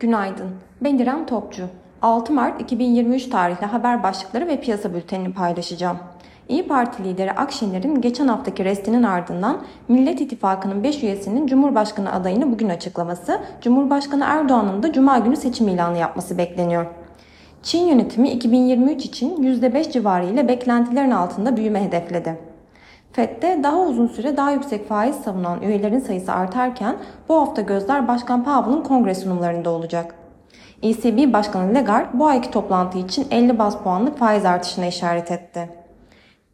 Günaydın. Ben İrem Topçu. 6 Mart 2023 tarihli haber başlıkları ve piyasa bültenini paylaşacağım. İyi Parti lideri Akşener'in geçen haftaki restinin ardından Millet İttifakı'nın 5 üyesinin Cumhurbaşkanı adayını bugün açıklaması, Cumhurbaşkanı Erdoğan'ın da Cuma günü seçim ilanı yapması bekleniyor. Çin yönetimi 2023 için %5 civarı ile beklentilerin altında büyüme hedefledi. FED'de daha uzun süre daha yüksek faiz savunan üyelerin sayısı artarken bu hafta gözler Başkan Powell'ın kongre sunumlarında olacak. ECB Başkanı Lagarde bu ayki toplantı için 50 baz puanlık faiz artışına işaret etti.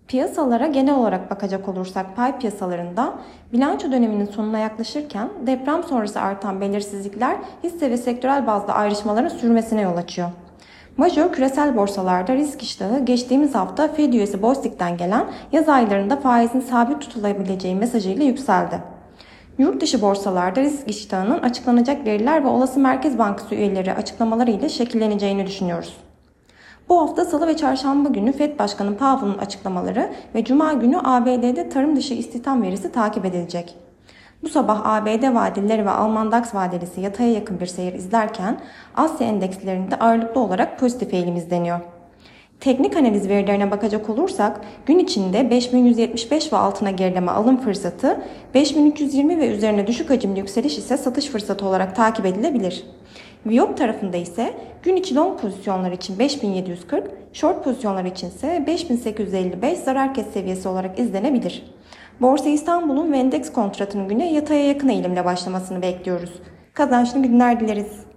Piyasalara genel olarak bakacak olursak pay piyasalarında bilanço döneminin sonuna yaklaşırken deprem sonrası artan belirsizlikler hisse ve sektörel bazda ayrışmaların sürmesine yol açıyor. Major küresel borsalarda risk iştahı geçtiğimiz hafta Fed üyesi Bostik'ten gelen yaz aylarında faizin sabit tutulabileceği mesajıyla yükseldi. Yurt dışı borsalarda risk iştahının açıklanacak veriler ve olası Merkez Bankası üyeleri açıklamaları şekilleneceğini düşünüyoruz. Bu hafta salı ve çarşamba günü Fed Başkanı Powell'ın açıklamaları ve cuma günü ABD'de tarım dışı istihdam verisi takip edilecek. Bu sabah ABD vadeleri ve Alman DAX vadelisi yataya yakın bir seyir izlerken Asya endekslerinde ağırlıklı olarak pozitif eğilim izleniyor. Teknik analiz verilerine bakacak olursak gün içinde 5175 ve altına gerileme alım fırsatı, 5320 ve üzerine düşük hacimli yükseliş ise satış fırsatı olarak takip edilebilir. Viyop tarafında ise gün içi long pozisyonlar için 5740, short pozisyonlar için ise 5855 zarar kes seviyesi olarak izlenebilir. Borsa İstanbul'un ve endeks kontratının güne yataya yakın eğilimle başlamasını bekliyoruz. Kazançlı günler dileriz.